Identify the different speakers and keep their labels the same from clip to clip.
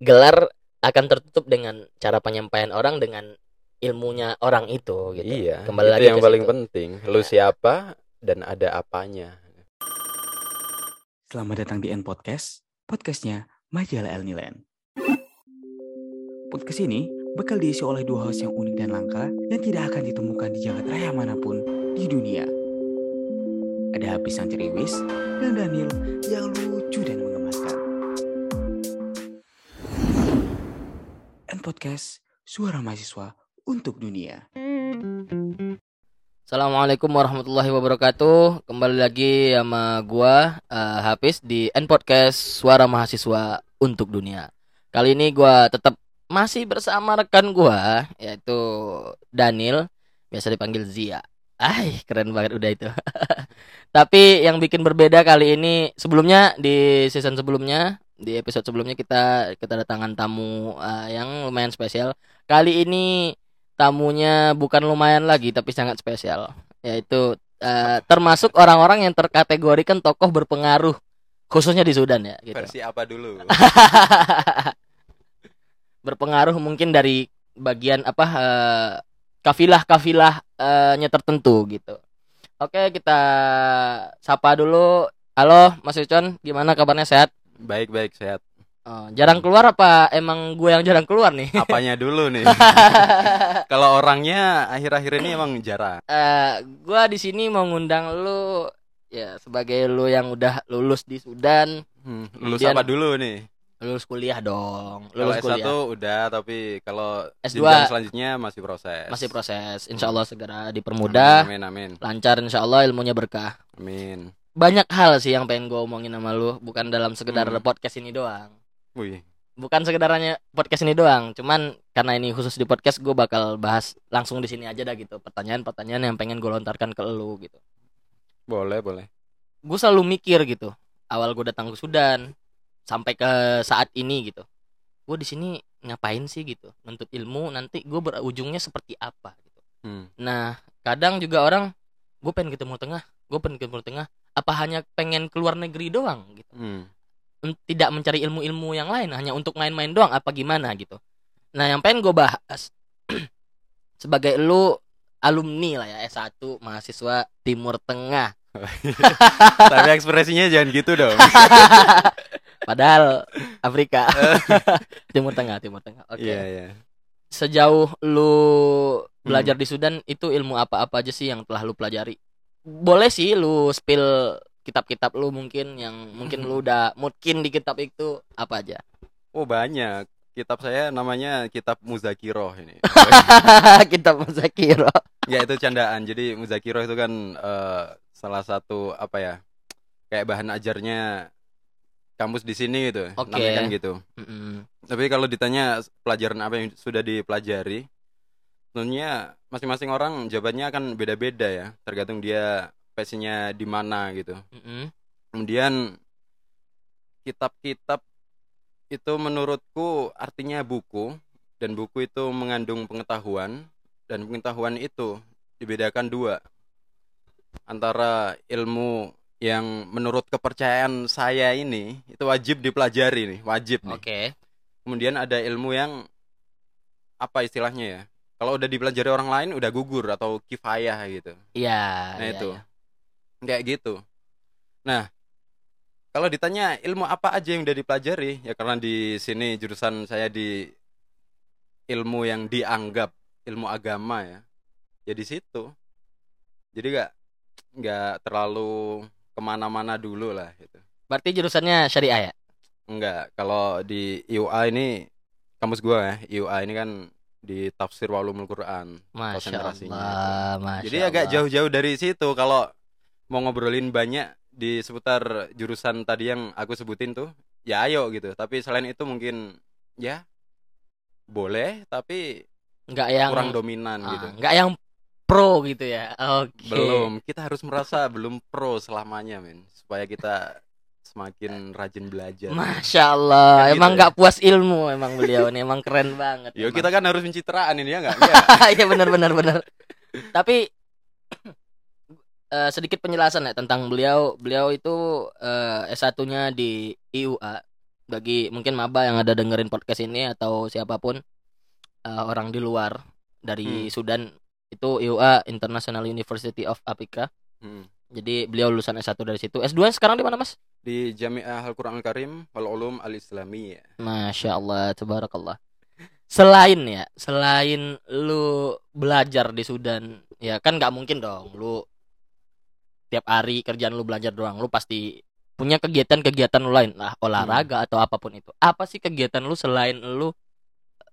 Speaker 1: gelar akan tertutup dengan cara penyampaian orang dengan ilmunya orang itu gitu.
Speaker 2: Iya,
Speaker 1: Kembali
Speaker 2: itu
Speaker 1: lagi
Speaker 2: yang
Speaker 1: ke
Speaker 2: paling
Speaker 1: situ.
Speaker 2: penting. Lu siapa dan ada apanya.
Speaker 3: Selamat datang di N Podcast, podcastnya Majalah El Nilen. Podcast ini bakal diisi oleh dua host yang unik dan langka yang tidak akan ditemukan di jagat raya mana pun di dunia. Ada Habis yang ceriwis dan Daniel yang lucu dan mengemaskan. N Podcast, suara mahasiswa untuk dunia.
Speaker 1: Assalamualaikum warahmatullahi wabarakatuh. Kembali lagi sama gua eh, Hafiz di N Podcast Suara Mahasiswa untuk Dunia. Kali ini gua tetap masih bersama rekan gua yaitu Daniel, biasa dipanggil Zia. Ay, keren banget udah itu. Tapi yang bikin berbeda kali ini sebelumnya di season sebelumnya, di episode sebelumnya kita kedatangan tamu eh, yang lumayan spesial. Kali ini tamunya bukan lumayan lagi tapi sangat spesial yaitu eh, termasuk orang-orang yang terkategorikan tokoh berpengaruh khususnya di Sudan ya gitu.
Speaker 2: Versi apa dulu?
Speaker 1: berpengaruh mungkin dari bagian apa eh, kafilah-kafilah eh, nya tertentu gitu. Oke, kita sapa dulu. Halo Mas Ucon, gimana kabarnya sehat?
Speaker 2: Baik-baik sehat.
Speaker 1: Oh, jarang keluar apa emang gue yang jarang keluar nih?
Speaker 2: Apanya dulu nih? Kalau orangnya akhir-akhir ini emang jarang.
Speaker 1: eh gua di sini mau ngundang lu ya sebagai lu yang udah lulus di Sudan,
Speaker 2: Hmm, lulus
Speaker 1: Kemudian-
Speaker 2: apa dulu nih?
Speaker 1: lulus kuliah dong.
Speaker 2: Kalau
Speaker 1: Lulus
Speaker 2: S1
Speaker 1: kuliah.
Speaker 2: udah, tapi kalau
Speaker 1: S2
Speaker 2: jenjang selanjutnya masih proses.
Speaker 1: Masih proses. Insya Allah segera dipermudah,
Speaker 2: Amin, amin,
Speaker 1: lancar insya Allah ilmunya berkah.
Speaker 2: amin.
Speaker 1: Banyak hal sih yang pengen gue omongin sama lu, bukan dalam sekedar
Speaker 2: Hmm.
Speaker 1: podcast ini doang.
Speaker 2: Wih,
Speaker 1: Bukan sekedarnya podcast ini doang, cuman karena ini khusus di podcast gue bakal bahas langsung di sini aja dah gitu. Pertanyaan-pertanyaan yang pengen gue lontarkan ke lu gitu.
Speaker 2: boleh, boleh.
Speaker 1: gue selalu mikir gitu awal gue datang ke Sudan sampai ke saat ini gitu gue di sini ngapain sih gitu nuntut ilmu nanti gue berujungnya seperti apa gitu
Speaker 2: Hmm.
Speaker 1: nah kadang juga orang gue pengen ke Timur Tengah gue pengen ke Timur Tengah apa hanya pengen keluar negeri doang gitu
Speaker 2: Hmm.
Speaker 1: Tidak mencari ilmu-ilmu yang lain hanya untuk main-main doang apa gimana gitu nah yang pengen gue bahas sebagai lu alumni lah ya S1 mahasiswa Timur Tengah
Speaker 2: Tapi ekspresinya jangan gitu dong.
Speaker 1: Padahal Afrika. Timur Tengah, Timur Tengah. Oke.
Speaker 2: Iya, iya.
Speaker 1: Sejauh lu belajar di Sudan itu ilmu apa-apa aja sih yang telah lu pelajari? Boleh sih lu spill kitab-kitab lu mungkin yang mungkin lu udah mungkin di kitab itu apa aja.
Speaker 2: Oh, banyak. Kitab saya namanya Kitab Muzakiroh ini.
Speaker 1: kitab Muzakiro.
Speaker 2: ya itu candaan. Jadi Muzakiroh itu kan eh, salah satu apa ya? Kayak bahan ajarnya kampus di sini gitu.
Speaker 1: Oke.
Speaker 2: Namanya kan gitu.
Speaker 1: Mm-mm.
Speaker 2: Tapi kalau ditanya pelajaran apa yang sudah dipelajari, tentunya masing-masing orang jawabannya akan beda-beda ya, tergantung dia passionnya di mana gitu.
Speaker 1: Mm-mm.
Speaker 2: Kemudian kitab-kitab itu menurutku artinya buku dan buku itu mengandung pengetahuan dan pengetahuan itu dibedakan dua antara ilmu yang menurut kepercayaan saya ini itu wajib dipelajari nih, wajib nih.
Speaker 1: Oke.
Speaker 2: Kemudian ada ilmu yang apa istilahnya ya? Kalau udah dipelajari orang lain udah gugur atau kifayah gitu.
Speaker 1: Iya.
Speaker 2: Nah
Speaker 1: iya,
Speaker 2: itu.
Speaker 1: iya.
Speaker 2: Kayak gitu. Nah, kalau ditanya ilmu apa aja yang udah dipelajari, ya karena di sini jurusan saya di ilmu yang dianggap ilmu agama ya. Ya di situ. Jadi nggak nggak terlalu ke mana-mana dulu lah gitu.
Speaker 1: Berarti jurusannya syariah ya?
Speaker 2: Enggak, kalau di IUA ini kampus gua ya, IUA ini kan di tafsir walumul Quran.
Speaker 1: Masya
Speaker 2: Konsentrasinya
Speaker 1: Allah, Masya
Speaker 2: Jadi agak jauh-jauh dari situ kalau mau ngobrolin banyak di seputar jurusan tadi yang aku sebutin tuh, ya ayo gitu. Tapi selain itu mungkin ya boleh tapi
Speaker 1: Nggak yang
Speaker 2: kurang dominan
Speaker 1: ah,
Speaker 2: gitu.
Speaker 1: nggak yang pro gitu ya. Oke.
Speaker 2: Belum, kita harus merasa belum pro selamanya, men, supaya kita semakin rajin belajar.
Speaker 1: Masya Allah,
Speaker 2: Kan gitu
Speaker 1: emang
Speaker 2: ya.
Speaker 1: nggak puas ilmu emang beliau nih, emang keren banget.
Speaker 2: Yo
Speaker 1: emang.
Speaker 2: kita kan harus pencitraan ini ya enggak?
Speaker 1: Iya benar benar benar. Tapi eh, sedikit penjelasan ya tentang beliau. Beliau itu eh, S1-nya di IUA bagi mungkin maba yang ada dengerin podcast ini atau siapa pun eh, orang di luar dari
Speaker 2: Hmm.
Speaker 1: Sudan itu IUA International University of Africa.
Speaker 2: Hmm.
Speaker 1: Jadi beliau lulusan S1 dari situ. S2 sekarang di mana, Mas?
Speaker 2: Di Jami'ah Al-Quran Al-Karim wal Ulum Al-Islamiyah.
Speaker 1: Masya Allah, tabarakallah. Selain ya, selain lu belajar di Sudan, ya kan nggak mungkin dong, lu tiap hari kerjaan lu belajar doang, lu pasti punya kegiatan-kegiatan lu lain lah, olahraga atau apa pun itu. Apa sih kegiatan lu selain lu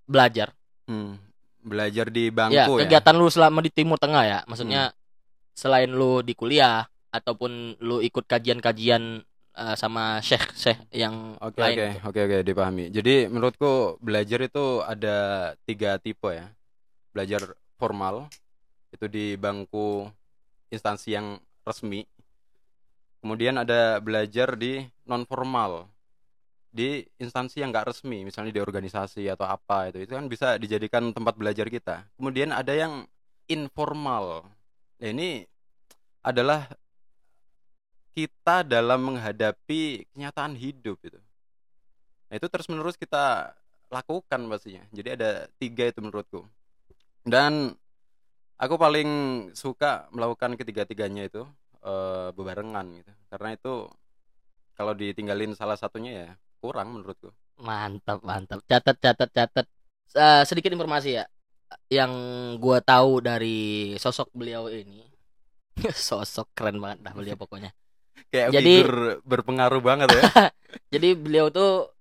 Speaker 1: belajar?
Speaker 2: Hmm. Belajar di
Speaker 1: ya,
Speaker 2: bangku ya. Hmm.
Speaker 1: kegiatan lu selama di Timur Tengah ya, maksudnya selain lu di kuliah ataupun lu ikut kajian-kajian eh, sama syekh-syekh yang
Speaker 2: Oke
Speaker 1: lain.
Speaker 2: oke
Speaker 1: gitu.
Speaker 2: oke oke dipahami. Jadi menurutku belajar itu ada tiga tipe ya. Belajar formal itu di bangku instansi yang resmi. Kemudian ada belajar di non formal di instansi yang nggak resmi, misalnya di organisasi atau apa itu itu kan bisa dijadikan tempat belajar kita. Kemudian ada yang informal. Nah, ini adalah kita dalam menghadapi kenyataan hidup itu. Nah, itu terus menerus kita lakukan pastinya. Jadi ada tiga itu menurutku. Dan aku paling suka melakukan ketiga-tiganya itu eh, bebarengan gitu. Karena itu kalau ditinggalin salah satunya ya kurang menurutku.
Speaker 1: Mantap, mantap. Catat, catat, catat. Eh, sedikit informasi ya, yang gua tahu dari sosok beliau ini. sosok keren banget dah beliau pokoknya.
Speaker 2: Kayak
Speaker 1: Jadi-
Speaker 2: figur berpengaruh banget ya.
Speaker 1: Jadi beliau tuh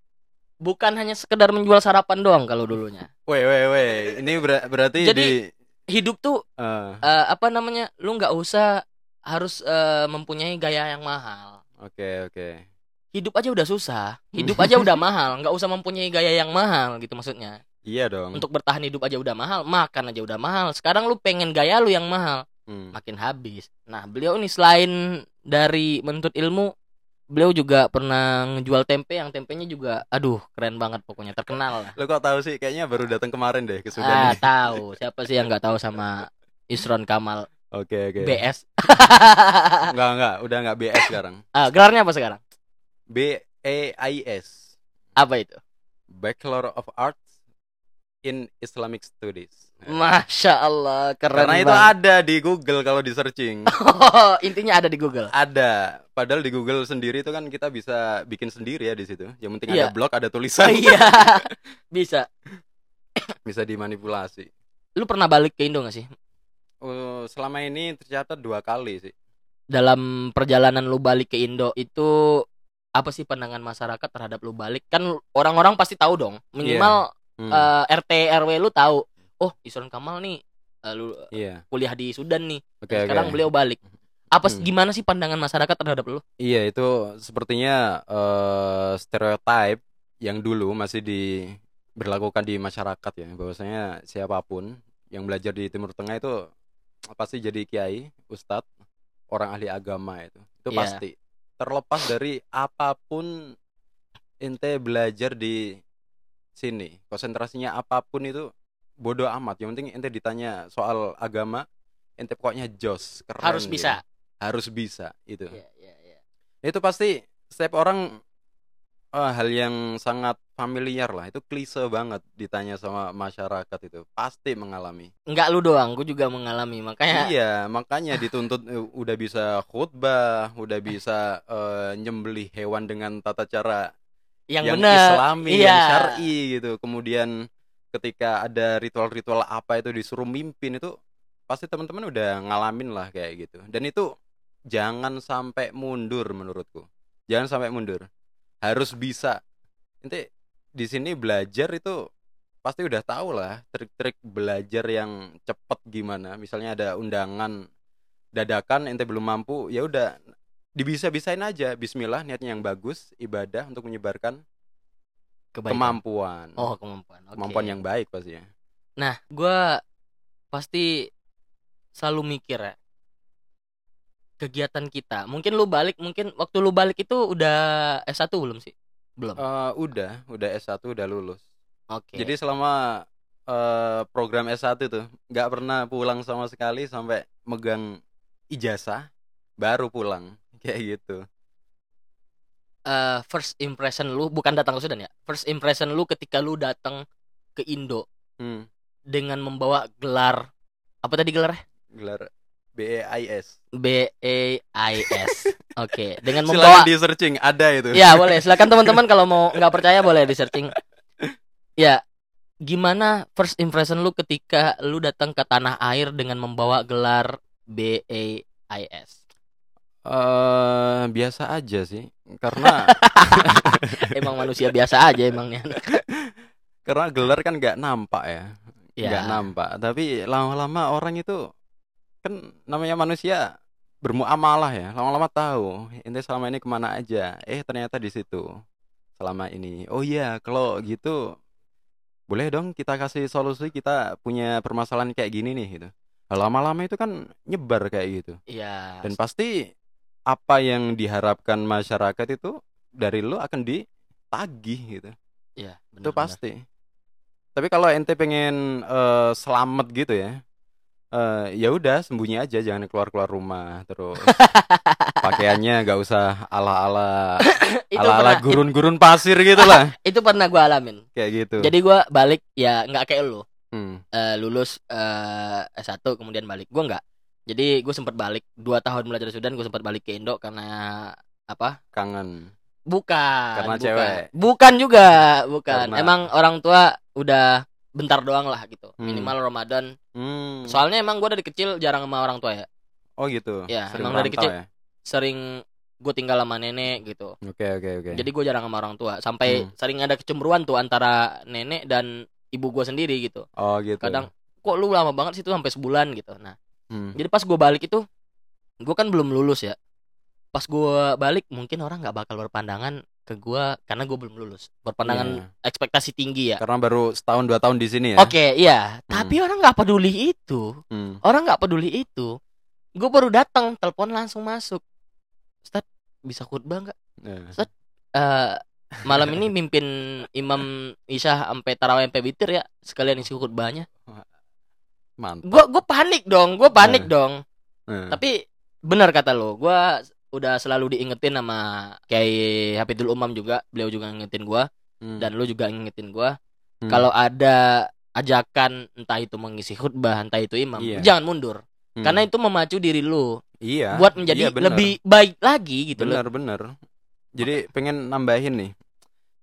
Speaker 1: bukan hanya sekedar menjual sarapan doang kalau dulunya.
Speaker 2: Weh weh weh, ini ber- berarti
Speaker 1: Jadi-
Speaker 2: di
Speaker 1: Hidup tuh
Speaker 2: eh,
Speaker 1: eh, apa namanya? Lu nggak usah harus eh, mempunyai gaya yang mahal.
Speaker 2: oke oke.
Speaker 1: Hidup aja udah susah, hidup aja udah mahal, nggak usah mempunyai gaya yang mahal gitu maksudnya.
Speaker 2: Iya dong.
Speaker 1: Untuk bertahan hidup aja udah mahal, makan aja udah mahal. Sekarang lu pengen gaya lu yang mahal.
Speaker 2: Hmm.
Speaker 1: makin habis. Nah, beliau ini selain dari menuntut ilmu, beliau juga pernah ngejual tempe yang tempenya juga aduh, keren banget pokoknya, terkenal lah.
Speaker 2: Lo kok tahu sih? Kayaknya baru datang kemarin deh ke
Speaker 1: Ah,
Speaker 2: Sudan ini.
Speaker 1: tahu. Siapa sih yang nggak tahu sama Isron Kamal
Speaker 2: Oke oke.
Speaker 1: BS?
Speaker 2: Enggak enggak, udah enggak BS sekarang.
Speaker 1: ah, gelarnya apa sekarang?
Speaker 2: B E I S.
Speaker 1: Apa itu?
Speaker 2: Bachelor of Arts in Islamic Studies.
Speaker 1: Masya Allah, keren
Speaker 2: Karena itu
Speaker 1: banget.
Speaker 2: ada di Google kalau di searching.
Speaker 1: Intinya ada di Google.
Speaker 2: ada. Padahal di Google sendiri itu kan kita bisa bikin sendiri ya di situ. Yang penting
Speaker 1: Iya.
Speaker 2: ada blog, ada tulisan,
Speaker 1: Iya, bisa.
Speaker 2: bisa dimanipulasi.
Speaker 1: Lu pernah balik ke Indo gak sih?
Speaker 2: Oh, selama ini tercatat dua kali sih.
Speaker 1: Dalam perjalanan lu balik ke Indo itu apa sih pandangan masyarakat terhadap lu balik? Kan orang-orang pasti tahu dong. Minimal
Speaker 2: Hmm,
Speaker 1: eh, RT RW lu tahu. Oh, Isron Kamal nih eh, lu
Speaker 2: iya.
Speaker 1: kuliah di Sudan nih.
Speaker 2: Oke
Speaker 1: Dan sekarang
Speaker 2: oke.
Speaker 1: beliau balik. Apa
Speaker 2: Hmm.
Speaker 1: gimana sih pandangan masyarakat terhadap lu?
Speaker 2: Iya itu sepertinya eh stereotype yang dulu masih diberlakukan di masyarakat ya bahwasanya siapa pun yang belajar di Timur Tengah itu pasti jadi kiai, ustadz, orang ahli agama itu itu
Speaker 1: Iya.
Speaker 2: pasti terlepas dari apa pun ente belajar di sini konsentrasinya apa pun itu bodoh amat yang penting ente ditanya soal agama ente pokoknya jos keren
Speaker 1: Harus
Speaker 2: gitu.
Speaker 1: bisa.
Speaker 2: harus bisa itu
Speaker 1: Iya, iya, iya.
Speaker 2: itu pasti setiap orang eh, hal yang sangat familiar lah itu klise banget ditanya sama masyarakat itu pasti mengalami
Speaker 1: Enggak lu doang, gue juga mengalami. Makanya
Speaker 2: iya makanya dituntut eh, udah bisa khutbah udah bisa eh, nyembelih hewan dengan tata cara
Speaker 1: yang,
Speaker 2: yang islami
Speaker 1: Iya.
Speaker 2: yang syar'i gitu. Kemudian ketika ada ritual-ritual apa itu disuruh mimpin itu pasti teman-teman udah ngalamin lah kayak gitu. Dan itu jangan sampai mundur menurutku. Jangan sampai mundur. Harus bisa. Nanti di sini belajar itu pasti udah tahu lah trik-trik belajar yang cepet gimana. Misalnya ada undangan dadakan ente belum mampu ya udah dibisa-bisain aja Bismillah niatnya yang bagus ibadah untuk menyebarkan
Speaker 1: Kebaikan.
Speaker 2: kemampuan
Speaker 1: Oh, kemampuan. Oke.
Speaker 2: kemampuan yang baik pastinya
Speaker 1: Nah, gua pasti selalu mikir ya. Kegiatan kita. Mungkin lu balik, mungkin waktu lu balik itu udah S1 belum sih? Belum.
Speaker 2: Eh, udah udah S1 udah lulus
Speaker 1: Oke.
Speaker 2: jadi selama eh, program S1 tuh nggak pernah pulang sama sekali sampai megang ijazah baru pulang kayak gitu
Speaker 1: eh, first impression lu bukan datang ke Sudan ya. First impression lu ketika lu datang ke Indo
Speaker 2: Hmm.
Speaker 1: dengan membawa gelar apa tadi gelarnya?
Speaker 2: Gelar BEIS.
Speaker 1: B A I S. Oke, dengan membawa
Speaker 2: Silakan di searching, ada itu.
Speaker 1: Ya boleh, silakan teman-teman kalau mau nggak percaya boleh di searching. Ya, gimana first impression lu ketika lu datang ke tanah air dengan membawa gelar B A I S?
Speaker 2: Eh, biasa aja sih. Karena
Speaker 1: Emang manusia biasa aja emangnya.
Speaker 2: karena gelar kan nggak nampak ya.
Speaker 1: Ya.
Speaker 2: nggak nampak tapi lama-lama orang itu kan namanya manusia bermuamalah ya lama-lama tahu ente selama ini ke mana aja eh ternyata di situ selama ini oh iya kalau gitu boleh dong kita kasih solusi kita punya permasalahan kayak gini nih gitu lama-lama itu kan nyebar kayak gitu
Speaker 1: Iya.
Speaker 2: dan pasti apa yang diharapkan masyarakat itu dari lo akan ditagih gitu
Speaker 1: Iya,
Speaker 2: itu
Speaker 1: benar-benar.
Speaker 2: pasti. Tapi kalau ente pengen eh, selamat gitu ya, eh, ya udah sembunyi aja, jangan keluar keluar rumah. Terus pakaiannya nggak usah ala-ala
Speaker 1: itu
Speaker 2: ala-ala gurun-gurun pasir gitu lah,
Speaker 1: itu pernah gua alamin.
Speaker 2: kayak gitu.
Speaker 1: Jadi gua balik ya nggak kayak lu.
Speaker 2: Hmm,
Speaker 1: Eh, lulus eh, S1 kemudian balik. Gua nggak. Jadi gue sempat balik dua tahun belajar di Sudan, gue sempat balik ke Indo karena apa?
Speaker 2: kangen.
Speaker 1: Bukan.
Speaker 2: Karena
Speaker 1: bukan.
Speaker 2: cewek.
Speaker 1: Bukan juga, bukan.
Speaker 2: Karena-
Speaker 1: Emang orang tua udah bentar doang lah gitu.
Speaker 2: Hmm.
Speaker 1: Minimal Ramadan.
Speaker 2: Hmm.
Speaker 1: Soalnya emang gue dari kecil jarang sama orang tua ya.
Speaker 2: Oh gitu.
Speaker 1: Ya,
Speaker 2: Sering
Speaker 1: emang dari kecil.
Speaker 2: ya?
Speaker 1: Sering gue tinggal sama nenek gitu.
Speaker 2: Oke oke oke.
Speaker 1: Jadi gue jarang sama orang tua. Sampai
Speaker 2: Hmm.
Speaker 1: sering ada kecemburuan tuh antara nenek dan ibu gue sendiri gitu.
Speaker 2: oh gitu.
Speaker 1: Kadang kok lu lama banget sih tuh sampai sebulan gitu. Nah,
Speaker 2: Hmm.
Speaker 1: jadi pas gue balik itu, gue kan belum lulus ya. Pas gue balik mungkin orang nggak bakal berpandangan ke gue karena gue belum lulus. Berpandangan
Speaker 2: Iya.
Speaker 1: ekspektasi tinggi ya.
Speaker 2: Karena baru setahun dua tahun di sini ya.
Speaker 1: Oke, iya. Tapi orang nggak peduli itu.
Speaker 2: Hmm.
Speaker 1: Orang nggak peduli itu. Gue baru datang, telepon langsung masuk. Ustad, bisa khutbah nggak?
Speaker 2: Ya.
Speaker 1: Eh, malam ini mimpin Imam Isya sampai tarawih sampai witir ya. Sekalian isi khutbahnya.
Speaker 2: Mantap.
Speaker 1: Gue gue panik dong, gue panik
Speaker 2: Eh.
Speaker 1: dong.
Speaker 2: Eh.
Speaker 1: Tapi benar kata lo, gue udah selalu diingetin sama Kiai Hafidul Umam juga. Beliau juga ngingetin gue
Speaker 2: Hmm.
Speaker 1: dan lu juga ngingetin gue.
Speaker 2: Hmm.
Speaker 1: Kalau ada ajakan entah itu mengisi khutbah, entah itu imam,
Speaker 2: Iya.
Speaker 1: jangan mundur.
Speaker 2: Hmm.
Speaker 1: Karena itu memacu diri lu
Speaker 2: iya
Speaker 1: buat menjadi
Speaker 2: iya, bener.
Speaker 1: lebih baik lagi gitu loh.
Speaker 2: bener bener jadi pengen nambahin nih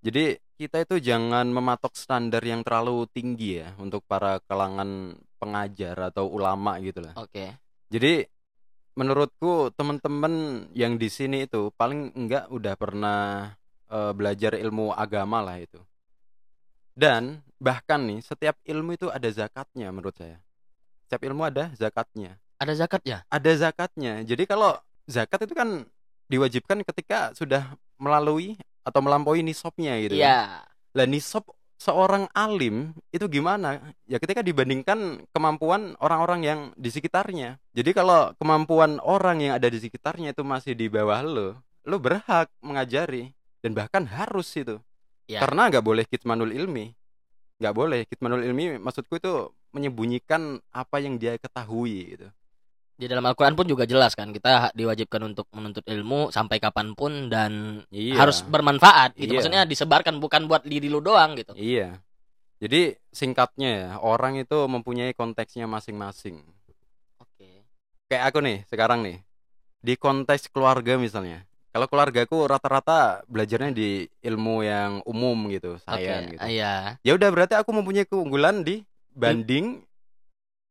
Speaker 2: jadi kita itu jangan mematok standar yang terlalu tinggi ya untuk para kalangan pengajar atau ulama gitu lah
Speaker 1: Oke.
Speaker 2: jadi menurutku teman-teman yang di sini itu paling enggak udah pernah eh, belajar ilmu agama lah itu dan bahkan nih setiap ilmu itu ada zakatnya menurut saya setiap ilmu ada zakatnya
Speaker 1: Ada zakatnya?
Speaker 2: ada zakatnya. Jadi kalau zakat itu kan diwajibkan ketika sudah melalui atau melampaui nisabnya gitu. kan.
Speaker 1: Iya.
Speaker 2: Lah nisab seorang alim itu gimana? Ya ketika dibandingkan kemampuan orang-orang yang di sekitarnya. Jadi kalau kemampuan orang yang ada di sekitarnya itu masih di bawah lo, lo berhak mengajari dan bahkan harus itu.
Speaker 1: Iya.
Speaker 2: Karena nggak boleh kitmanul ilmi. Nggak boleh kitmanul ilmi maksudku itu menyembunyikan apa yang dia ketahui gitu.
Speaker 1: Di dalam Al-Qur'an pun juga jelas kan kita diwajibkan untuk menuntut ilmu sampai kapan pun dan
Speaker 2: Iya.
Speaker 1: harus bermanfaat gitu.
Speaker 2: Iya.
Speaker 1: Maksudnya disebarkan bukan buat diri lu doang gitu.
Speaker 2: Iya. Jadi singkatnya ya, orang itu mempunyai konteksnya masing-masing.
Speaker 1: Oke.
Speaker 2: Kayak aku nih, sekarang nih. Di konteks keluarga misalnya. Kalau keluargaku rata-rata belajarnya di ilmu yang umum gitu,
Speaker 1: Oke.
Speaker 2: sains gitu.
Speaker 1: Iya.
Speaker 2: Ya udah berarti aku mempunyai keunggulan di banding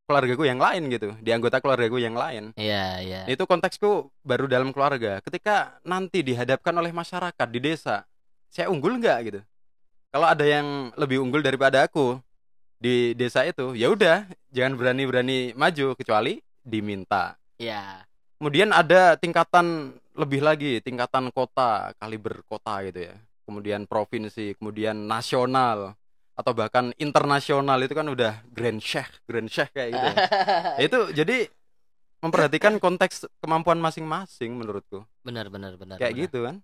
Speaker 2: keluargaku yang lain gitu, di anggota keluargaku yang lain.
Speaker 1: Iya, iya.
Speaker 2: Itu konteksku baru dalam keluarga. Ketika nanti dihadapkan oleh masyarakat di desa, saya unggul nggak gitu? Kalau ada yang lebih unggul daripada aku di desa itu, ya udah, jangan berani-berani maju kecuali diminta.
Speaker 1: Iya.
Speaker 2: Kemudian ada tingkatan lebih lagi, tingkatan kota, kaliber kota gitu ya. Kemudian provinsi, kemudian nasional atau bahkan internasional itu kan udah grand sheikh, grand sheikh kayak gitu. ya. Itu jadi memperhatikan konteks kemampuan masing-masing menurutku.
Speaker 1: benar, benar, benar.
Speaker 2: Kayak
Speaker 1: benar.
Speaker 2: gitu kan.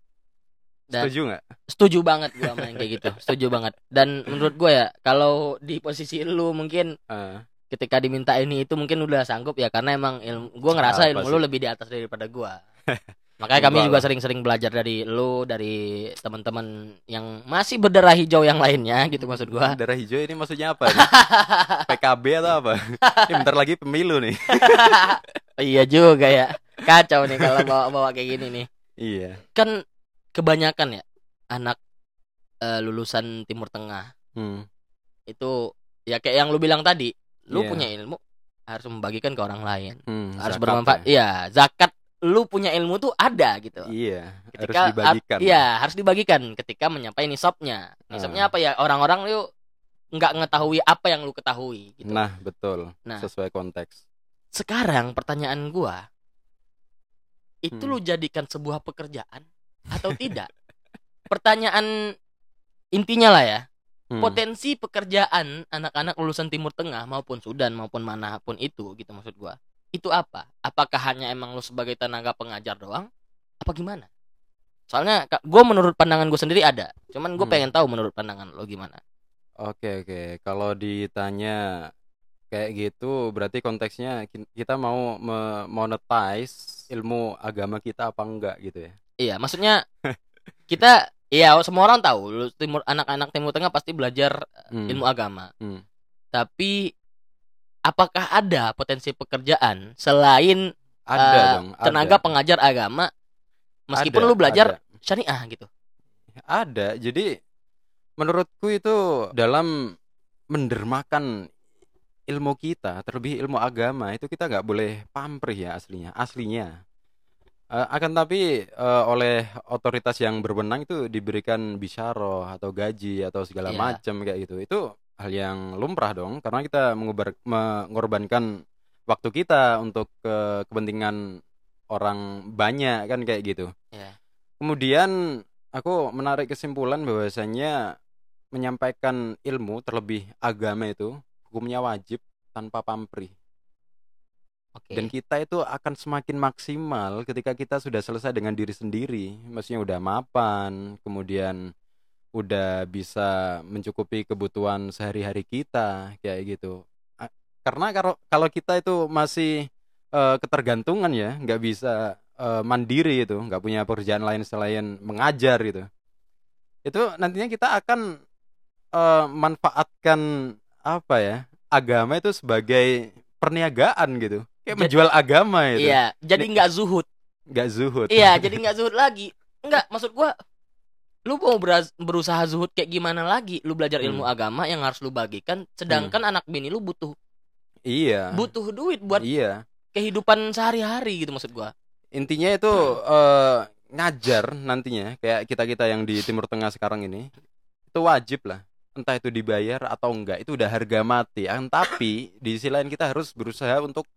Speaker 1: Dan-
Speaker 2: Setuju nggak?
Speaker 1: Setuju banget gua sama yang kayak gitu. Setuju banget. Dan menurut gua ya, kalau di posisi lu mungkin
Speaker 2: Eh,
Speaker 1: ketika diminta ini itu mungkin udah sanggup ya karena emang ilmu gua ngerasa
Speaker 2: Apa
Speaker 1: ilmu
Speaker 2: sih?
Speaker 1: lu lebih di atas daripada gua. Makanya kami juga sering-sering belajar dari lu, dari teman-teman yang masih berdarah hijau yang lainnya gitu maksud gua.
Speaker 2: Darah hijau ini maksudnya apa? PKB atau apa? Ini bentar lagi pemilu nih.
Speaker 1: iya juga ya. Kacau nih kalau bawa-bawa kayak gini nih.
Speaker 2: Iya.
Speaker 1: Kan kebanyakan ya anak eh, lulusan Timur Tengah
Speaker 2: Hmm.
Speaker 1: itu ya kayak yang lu bilang tadi, lu
Speaker 2: Iya.
Speaker 1: punya ilmu harus membagikan ke orang lain.
Speaker 2: Hmm,
Speaker 1: harus bermanfaat.
Speaker 2: ya.
Speaker 1: Iya, zakat lu punya ilmu tuh ada gitu.
Speaker 2: Iya,
Speaker 1: ketika
Speaker 2: harus dibagikan.
Speaker 1: Iya, harus dibagikan ketika menyampaikan nisabnya. Nisabnya
Speaker 2: Ah.
Speaker 1: apa ya? Orang-orang lu nggak mengetahui apa yang lu ketahui gitu.
Speaker 2: Nah, betul.
Speaker 1: Nah.
Speaker 2: Sesuai konteks.
Speaker 1: Sekarang pertanyaan gua itu
Speaker 2: Hmm.
Speaker 1: lu jadikan sebuah pekerjaan atau tidak? Pertanyaan intinya lah ya.
Speaker 2: Hmm.
Speaker 1: Potensi pekerjaan anak-anak lulusan Timur Tengah maupun Sudan maupun mana pun itu gitu maksud gua. Itu apa? Apakah hanya emang lu sebagai tenaga pengajar doang? Apa gimana? Soalnya gue menurut pandangan gue sendiri ada, cuman gue
Speaker 2: Hmm.
Speaker 1: pengen tahu menurut pandangan lo gimana.
Speaker 2: Oke, oke. Kalau ditanya kayak gitu, berarti konteksnya ki- kita mau monetize ilmu agama kita apa enggak gitu ya?
Speaker 1: Iya, maksudnya kita Iya, semua orang tahu lu timur anak-anak Timur Tengah pasti belajar
Speaker 2: Hmm.
Speaker 1: ilmu agama.
Speaker 2: Hmm.
Speaker 1: Tapi apakah ada potensi pekerjaan selain
Speaker 2: Ada
Speaker 1: eh,
Speaker 2: dong, ada.
Speaker 1: tenaga pengajar agama meskipun
Speaker 2: Ada,
Speaker 1: lu belajar
Speaker 2: ada.
Speaker 1: syariah gitu?
Speaker 2: Ada. Jadi menurutku itu dalam mendermakan ilmu kita, terlebih ilmu agama itu kita nggak boleh pamrih ya aslinya, aslinya. Eh, akan tapi eh, oleh otoritas yang berwenang itu diberikan bisyarah atau gaji atau segala
Speaker 1: Iya.
Speaker 2: macam kayak gitu. Itu hal yang lumrah dong, karena kita mengubar, mengorbankan waktu kita untuk ke kepentingan orang banyak kan kayak gitu.
Speaker 1: Iya.
Speaker 2: Kemudian aku menarik kesimpulan bahwasanya menyampaikan ilmu terlebih agama itu hukumnya wajib tanpa pamrih.
Speaker 1: Oke.
Speaker 2: Dan kita itu akan semakin maksimal ketika kita sudah selesai dengan diri sendiri. Maksudnya udah mapan, kemudian udah bisa mencukupi kebutuhan sehari-hari kita kayak gitu. Karena kalau kalau kita itu masih eh, ketergantungan ya, nggak bisa eh, mandiri itu, nggak punya pekerjaan lain selain mengajar gitu. Itu nantinya kita akan eh, manfaatkan apa ya? Agama itu sebagai perniagaan gitu. Kayak
Speaker 1: Jadi-
Speaker 2: menjual agama itu.
Speaker 1: Iya, jadi nggak zuhud.
Speaker 2: Nggak zuhud.
Speaker 1: Iya, jadi nggak zuhud lagi. Enggak, maksud gua lu mau berusaha zuhud kayak gimana lagi? Lu belajar ilmu
Speaker 2: Hmm.
Speaker 1: agama yang harus lu bagikan, sedangkan anak bini lu butuh
Speaker 2: Iya.
Speaker 1: butuh duit buat
Speaker 2: Iya.
Speaker 1: kehidupan sehari-hari gitu maksud gua.
Speaker 2: Intinya itu eh, ngajar nantinya kayak kita-kita yang di Timur Tengah sekarang ini itu wajib lah. Entah itu dibayar atau enggak, itu udah harga mati. Tapi di sisi lain kita harus berusaha untuk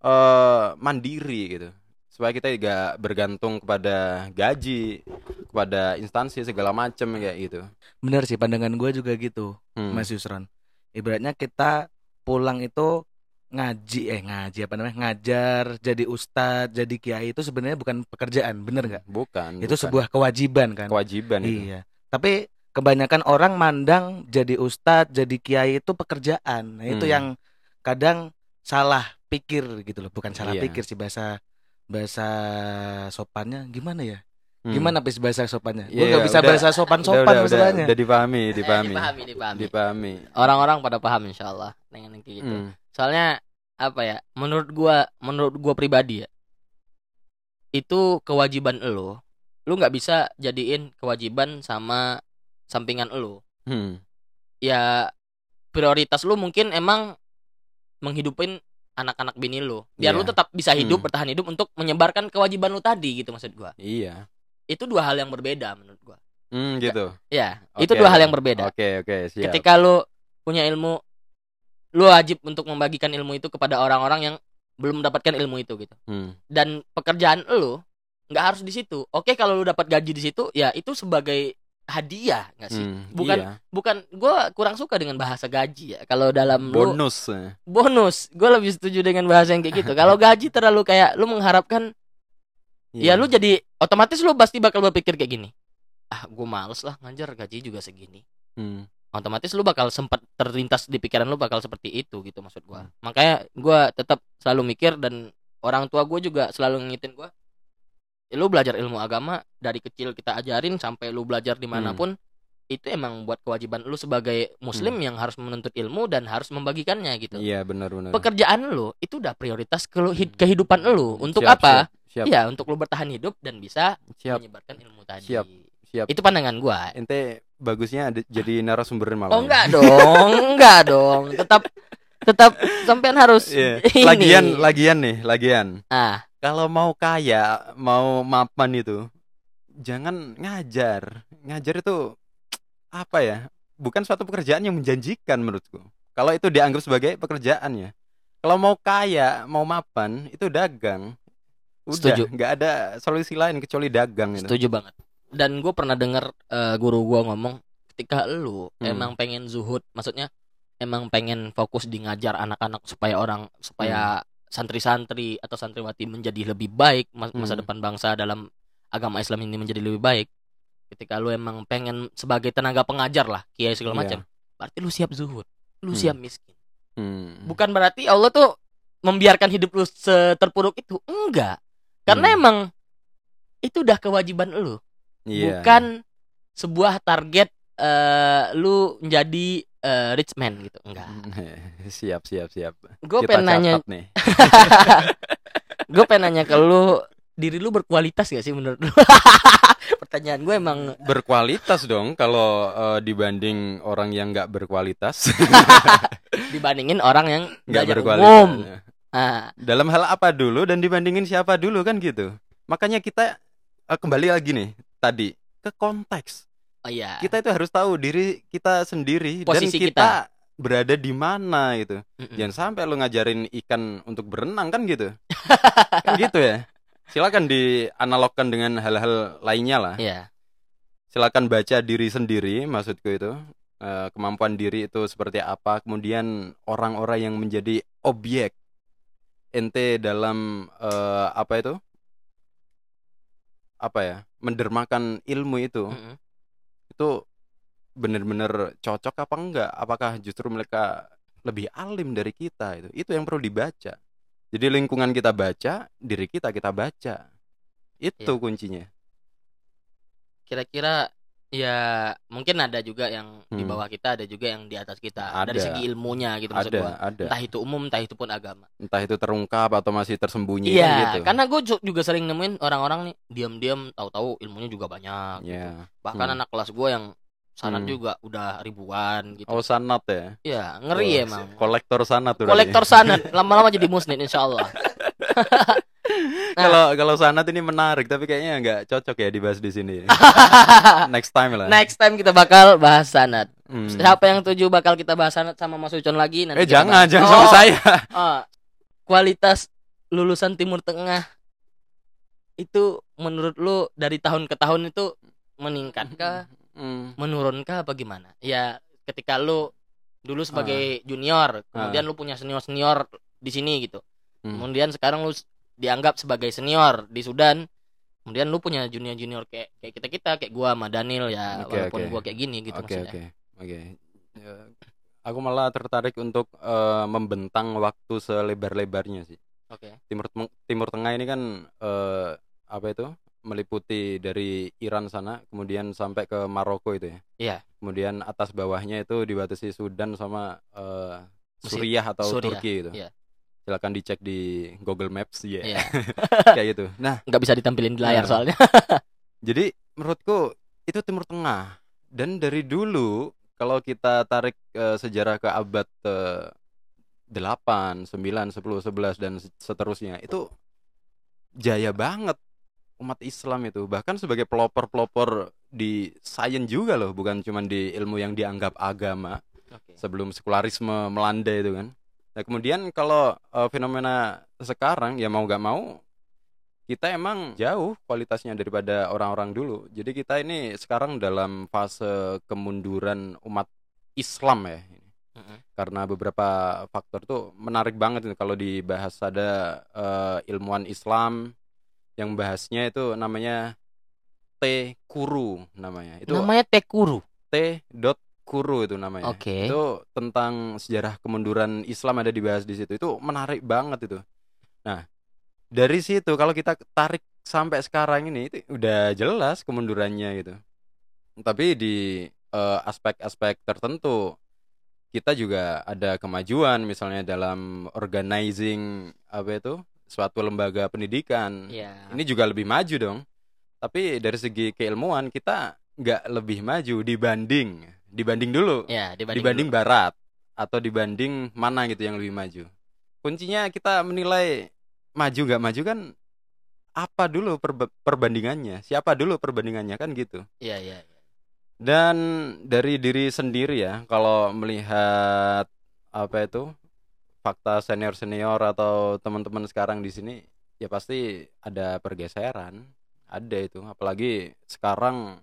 Speaker 2: eh mandiri gitu. Supaya kita tidak bergantung kepada gaji, kepada instansi segala macam kayak gitu.
Speaker 4: Bener sih pandangan gue juga gitu
Speaker 2: Hmm.
Speaker 4: Mas Yusron Ibaratnya kita pulang itu ngaji eh ngaji apa namanya ngajar jadi ustadz jadi kiai itu sebenarnya bukan pekerjaan bener nggak
Speaker 2: Bukan.
Speaker 4: itu
Speaker 2: bukan.
Speaker 4: sebuah kewajiban kan
Speaker 2: kewajiban itu.
Speaker 4: iya tapi kebanyakan orang mandang jadi ustadz jadi kiai itu pekerjaan nah itu
Speaker 2: Hmm.
Speaker 4: yang kadang salah pikir gitu loh bukan salah
Speaker 2: Iya.
Speaker 4: pikir sih bahasa bahasa sopannya gimana ya
Speaker 2: Hmm.
Speaker 4: gimana pis bahasa sopannya gue
Speaker 2: Iya,
Speaker 4: nggak bisa
Speaker 2: udah-
Speaker 4: bahasa sopan sopan
Speaker 2: udah, udah,
Speaker 4: masalahnya
Speaker 2: udah dipahami,
Speaker 1: Eh,
Speaker 2: dipahami.
Speaker 1: dipahami, dipahami.
Speaker 2: Dipahami.
Speaker 1: Orang-orang pada paham insyaallah dengan yang kayak gitu.
Speaker 2: Hmm.
Speaker 1: Soalnya apa ya? Menurut gua, menurut gua pribadi ya. Itu kewajiban lo. Lu nggak bisa jadiin kewajiban sama sampingan lo.
Speaker 2: Hmm.
Speaker 1: Ya prioritas lu mungkin emang menghidupin anak-anak bini lu. Biar
Speaker 2: Iya.
Speaker 1: lu tetap bisa hidup,
Speaker 2: Hmm.
Speaker 1: bertahan hidup untuk menyebarkan kewajiban lu tadi gitu maksud gua.
Speaker 2: Iya.
Speaker 1: Itu dua hal yang berbeda menurut gua.
Speaker 2: Hmm, gitu.
Speaker 1: Ya,
Speaker 2: Oke.
Speaker 1: itu dua hal yang berbeda.
Speaker 2: Oke, oke, siap.
Speaker 1: Ketika lu punya ilmu, lu wajib untuk membagikan ilmu itu kepada orang-orang yang belum mendapatkan ilmu itu gitu.
Speaker 2: Hmm.
Speaker 1: Dan pekerjaan lu nggak harus di situ. Oke, kalau lu dapat gaji di situ, ya itu sebagai hadiah nggak sih?
Speaker 2: Hmm,
Speaker 1: Bukan
Speaker 2: iya.
Speaker 1: bukan gua kurang suka dengan bahasa gaji ya. Kalau dalam lu
Speaker 2: bonus. eh.
Speaker 1: bonus, gue lebih setuju dengan bahasa yang kayak gitu. Kalau gaji terlalu kayak lu mengharapkan
Speaker 2: Iya.
Speaker 1: ya lu jadi otomatis lu pasti bakal berpikir kayak gini. Ah, gue males lah ngajar gaji juga segini.
Speaker 2: Hmm.
Speaker 1: otomatis lu bakal sempat terlintas di pikiran lu bakal seperti itu gitu maksud gua.
Speaker 2: Hmm.
Speaker 1: Makanya gua tetap selalu mikir dan orang tua gue juga selalu ngingetin gua lu belajar ilmu agama dari kecil kita ajarin sampai lu belajar di mana pun itu emang buat kewajiban lu sebagai muslim yang harus menuntut ilmu dan harus membagikannya gitu
Speaker 2: Iya benar-benar.
Speaker 1: pekerjaan lu itu udah prioritas ke lu- hid- kehidupan lu untuk
Speaker 2: Siap,
Speaker 1: apa
Speaker 2: Siap, siap,
Speaker 1: Iya untuk lu bertahan hidup dan bisa
Speaker 2: siap,
Speaker 1: menyebarkan ilmu tadi
Speaker 2: Siap. siap.
Speaker 1: itu pandangan gua
Speaker 2: Ente bagusnya ada- jadi narasumber malah.
Speaker 1: oh enggak dong enggak dong tetap tetap sampean harus
Speaker 2: Iya.
Speaker 1: ini
Speaker 2: Lagian, lagian nih, lagian.
Speaker 1: ah
Speaker 2: Kalau mau kaya, mau mapan itu, jangan ngajar. Ngajar itu apa ya? Bukan suatu pekerjaan yang menjanjikan menurutku. Kalau itu dianggap sebagai pekerjaan ya. Kalau mau kaya, mau mapan, itu dagang. Udah,
Speaker 1: Setuju.
Speaker 2: nggak ada solusi lain kecuali dagang itu.
Speaker 1: setuju banget dan gue pernah dengar eh, guru gua ngomong ketika lu
Speaker 2: Hmm.
Speaker 1: emang pengen zuhud maksudnya emang pengen fokus di ngajar anak-anak supaya orang supaya santri-santri atau santriwati menjadi lebih baik mas- masa
Speaker 2: Hmm.
Speaker 1: depan bangsa dalam agama Islam ini menjadi lebih baik ketika lu emang pengen sebagai tenaga pengajar lah kiai segala
Speaker 2: Iya.
Speaker 1: macam berarti lu siap zuhud lu
Speaker 2: Hmm.
Speaker 1: siap miskin
Speaker 2: Hmm.
Speaker 1: bukan berarti Allah tuh membiarkan hidup lu seterpuruk itu enggak karena
Speaker 2: Hmm.
Speaker 1: emang itu udah kewajiban lu
Speaker 2: Iya.
Speaker 1: bukan sebuah target eh lu menjadi eh, rich man gitu. Enggak.
Speaker 2: Siap, siap, siap.
Speaker 1: gue pengen nanya gue pengen nanya ke lu diri lu berkualitas gak sih menurut lu? Pertanyaan gue emang
Speaker 2: berkualitas dong kalau eh, dibanding orang yang nggak berkualitas.
Speaker 1: Dibandingin orang yang
Speaker 2: nggak berkualitas
Speaker 1: umum ah.
Speaker 2: Dalam hal apa dulu dan dibandingin siapa dulu kan gitu. Makanya kita eh, kembali lagi nih tadi ke konteks
Speaker 1: oh iya.
Speaker 2: Kita itu harus tahu diri kita sendiri
Speaker 1: Posisi
Speaker 2: dan kita, berada di mana gitu.
Speaker 1: Mm-mm.
Speaker 2: jangan sampai lu ngajarin ikan untuk berenang kan gitu. Kan gitu ya. Silakan dianalogkan dengan hal-hal lainnya lah.
Speaker 1: Iya.
Speaker 2: Silakan baca diri sendiri maksudku itu. Eh, kemampuan diri itu seperti apa. Kemudian orang-orang yang menjadi objek ente dalam eh, apa itu? Apa ya? Mendermakan ilmu itu.
Speaker 1: Mm-mm.
Speaker 2: Itu benar-benar cocok apa enggak? Apakah justru mereka lebih alim dari kita itu? Itu yang perlu dibaca. Jadi lingkungan kita baca diri kita kita baca. Itu
Speaker 1: Iya.
Speaker 2: kuncinya.
Speaker 1: Kira-kira ya mungkin ada juga yang di
Speaker 2: Hmm.
Speaker 1: bawah kita ada juga yang di atas kita dari
Speaker 2: Ada.
Speaker 1: segi ilmunya gitu maksud
Speaker 2: ada
Speaker 1: gua
Speaker 2: ada
Speaker 1: entah itu umum entah itu pun agama
Speaker 2: entah itu terungkap atau masih tersembunyi
Speaker 1: Iya,
Speaker 2: kan gitu
Speaker 1: karena gue juga sering nemuin orang-orang nih diam-diam tahu-tahu ilmunya juga banyak. gitu.
Speaker 2: ya
Speaker 1: Bahkan
Speaker 2: Hmm.
Speaker 1: anak kelas gue yang sanat
Speaker 2: Hmm.
Speaker 1: juga udah ribuan gitu.
Speaker 2: oh sanat ya
Speaker 1: Iya, ngeri
Speaker 2: Wah,
Speaker 1: emang.
Speaker 2: kolektor sanat
Speaker 1: Kolektor sanat, lama-lama jadi musnid insya Nah.
Speaker 2: kalau kalau sanat ini menarik tapi kayaknya nggak cocok ya dibahas di sini next time lah
Speaker 1: Next time kita bakal bahas sanat.
Speaker 2: Hmm.
Speaker 1: Siapa yang tuju bakal kita bahas sanat sama Mas Ucon lagi nanti
Speaker 2: eh jangan
Speaker 1: bahas.
Speaker 2: jangan
Speaker 1: Oh,
Speaker 2: sama saya
Speaker 1: oh. kualitas lulusan Timur Tengah itu menurut lu dari tahun ke tahun itu meningkatkah
Speaker 2: Hmm.
Speaker 1: menurunkah apa gimana? Ya ketika lu dulu sebagai junior, kemudian lu punya senior-senior di sini gitu.
Speaker 2: Hmm.
Speaker 1: Kemudian sekarang lu dianggap sebagai senior di Sudan. Kemudian lu punya junior-junior kayak kayak kita-kita kayak gua sama Daniel ya,
Speaker 2: Oke,
Speaker 1: walaupun
Speaker 2: oke.
Speaker 1: gua kayak gini gitu
Speaker 2: Oke
Speaker 1: maksudnya.
Speaker 2: oke oke. Ya, Aku malah tertarik untuk eh, membentang waktu selebar-lebarnya sih.
Speaker 1: Oke.
Speaker 2: Timur Tem- Timur Tengah ini kan eh, apa itu meliputi dari Iran sana, kemudian sampai ke Maroko itu ya.
Speaker 1: Iya.
Speaker 2: Kemudian atas bawahnya itu dibatasi Sudan sama
Speaker 1: Mesir.
Speaker 2: Suriah atau
Speaker 1: Suriah,
Speaker 2: Turki itu.
Speaker 1: iya.
Speaker 2: Silakan dicek di Google Maps ya.
Speaker 1: Iya.
Speaker 2: Kayak gitu. Nah,
Speaker 1: Nggak bisa ditampilin di layar
Speaker 2: Nah.
Speaker 1: soalnya.
Speaker 2: Jadi menurutku itu Timur Tengah dan dari dulu kalau kita tarik eh, sejarah ke abad eh, 8, 9, 10, 11 dan seterusnya itu jaya banget umat Islam itu bahkan sebagai pelopor-pelopor di sains juga loh bukan cuma di ilmu yang dianggap agama
Speaker 1: Oke.
Speaker 2: sebelum sekularisme melanda itu kan. Nah kemudian kalau eh, fenomena sekarang ya mau gak mau kita emang jauh kualitasnya daripada orang-orang dulu. Jadi kita ini sekarang dalam fase kemunduran umat Islam ya.
Speaker 1: Mm-mm.
Speaker 2: Karena beberapa faktor tuh menarik banget ini kalau dibahas ada eh, ilmuwan Islam yang bahasnya itu namanya T Kuru namanya. Itu
Speaker 1: Namanya Tekuru.
Speaker 2: T. dot Kuru itu namanya.
Speaker 1: Oke.
Speaker 2: Itu tentang sejarah kemunduran Islam ada dibahas di situ. Itu menarik banget itu. Nah, dari situ kalau kita tarik sampai sekarang ini itu udah jelas kemundurannya gitu. Tapi di eh, aspek-aspek tertentu kita juga ada kemajuan misalnya dalam organizing apa itu suatu lembaga pendidikan.
Speaker 1: Iya.
Speaker 2: Ini juga lebih maju dong. Tapi dari segi keilmuan kita nggak lebih maju dibanding dibanding dulu
Speaker 1: Ya, dibanding,
Speaker 2: dibanding barat atau dibanding mana gitu yang lebih maju. Kuncinya kita menilai maju nggak maju kan apa dulu perbe- perbandingannya? Siapa dulu perbandingannya kan gitu.
Speaker 1: Iya, iya. iya.
Speaker 2: Dan dari diri sendiri ya, kalau melihat apa itu fakta senior-senior atau teman-teman sekarang di sini, ya pasti ada pergeseran, ada itu. Apalagi sekarang